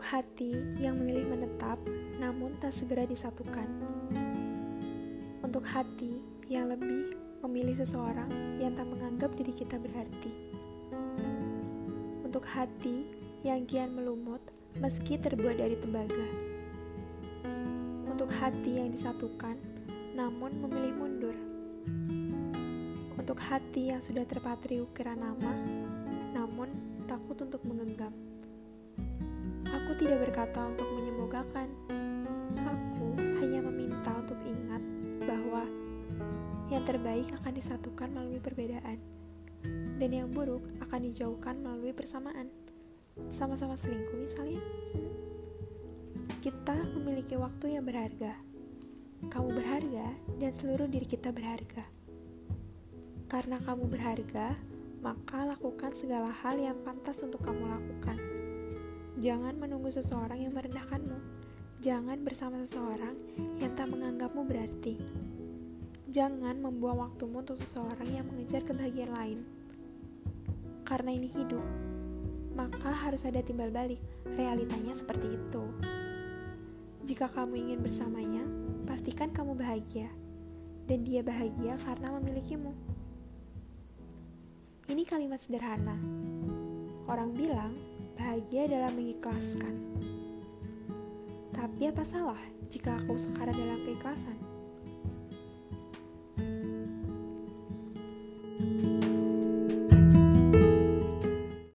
Untuk hati yang memilih menetap namun tak segera disatukan. Untuk hati yang lebih memilih seseorang yang tak menganggap diri kita berarti. Untuk hati yang kian melumut meski terbuat dari tembaga. Untuk hati yang disatukan namun memilih mundur. Untuk hati yang sudah terpatri ukiran nama namun takut untuk menggenggam. Aku tidak berkata untuk menyemogakan. Aku hanya meminta untuk ingat bahwa yang terbaik akan disatukan melalui perbedaan, dan yang buruk akan dijauhkan melalui persamaan. Sama-sama selingkuh misalnya. Kita memiliki waktu yang berharga. Kamu berharga dan seluruh diri kita berharga. Karena kamu berharga, maka lakukan segala hal yang pantas untuk kamu lakukan. Jangan menunggu seseorang yang merendahkanmu. Jangan bersama seseorang yang tak menganggapmu berarti. Jangan membuang waktumu untuk seseorang yang mengejar kebahagiaan lain. Karena ini hidup, maka harus ada timbal balik. Realitanya seperti itu. Jika kamu ingin bersamanya, pastikan kamu bahagia. Dan dia bahagia karena memilikimu. Ini kalimat sederhana. Orang bilang, bahagia adalah mengikhlaskan. Tapi apa salah jika aku sekarang dalam keikhlasan?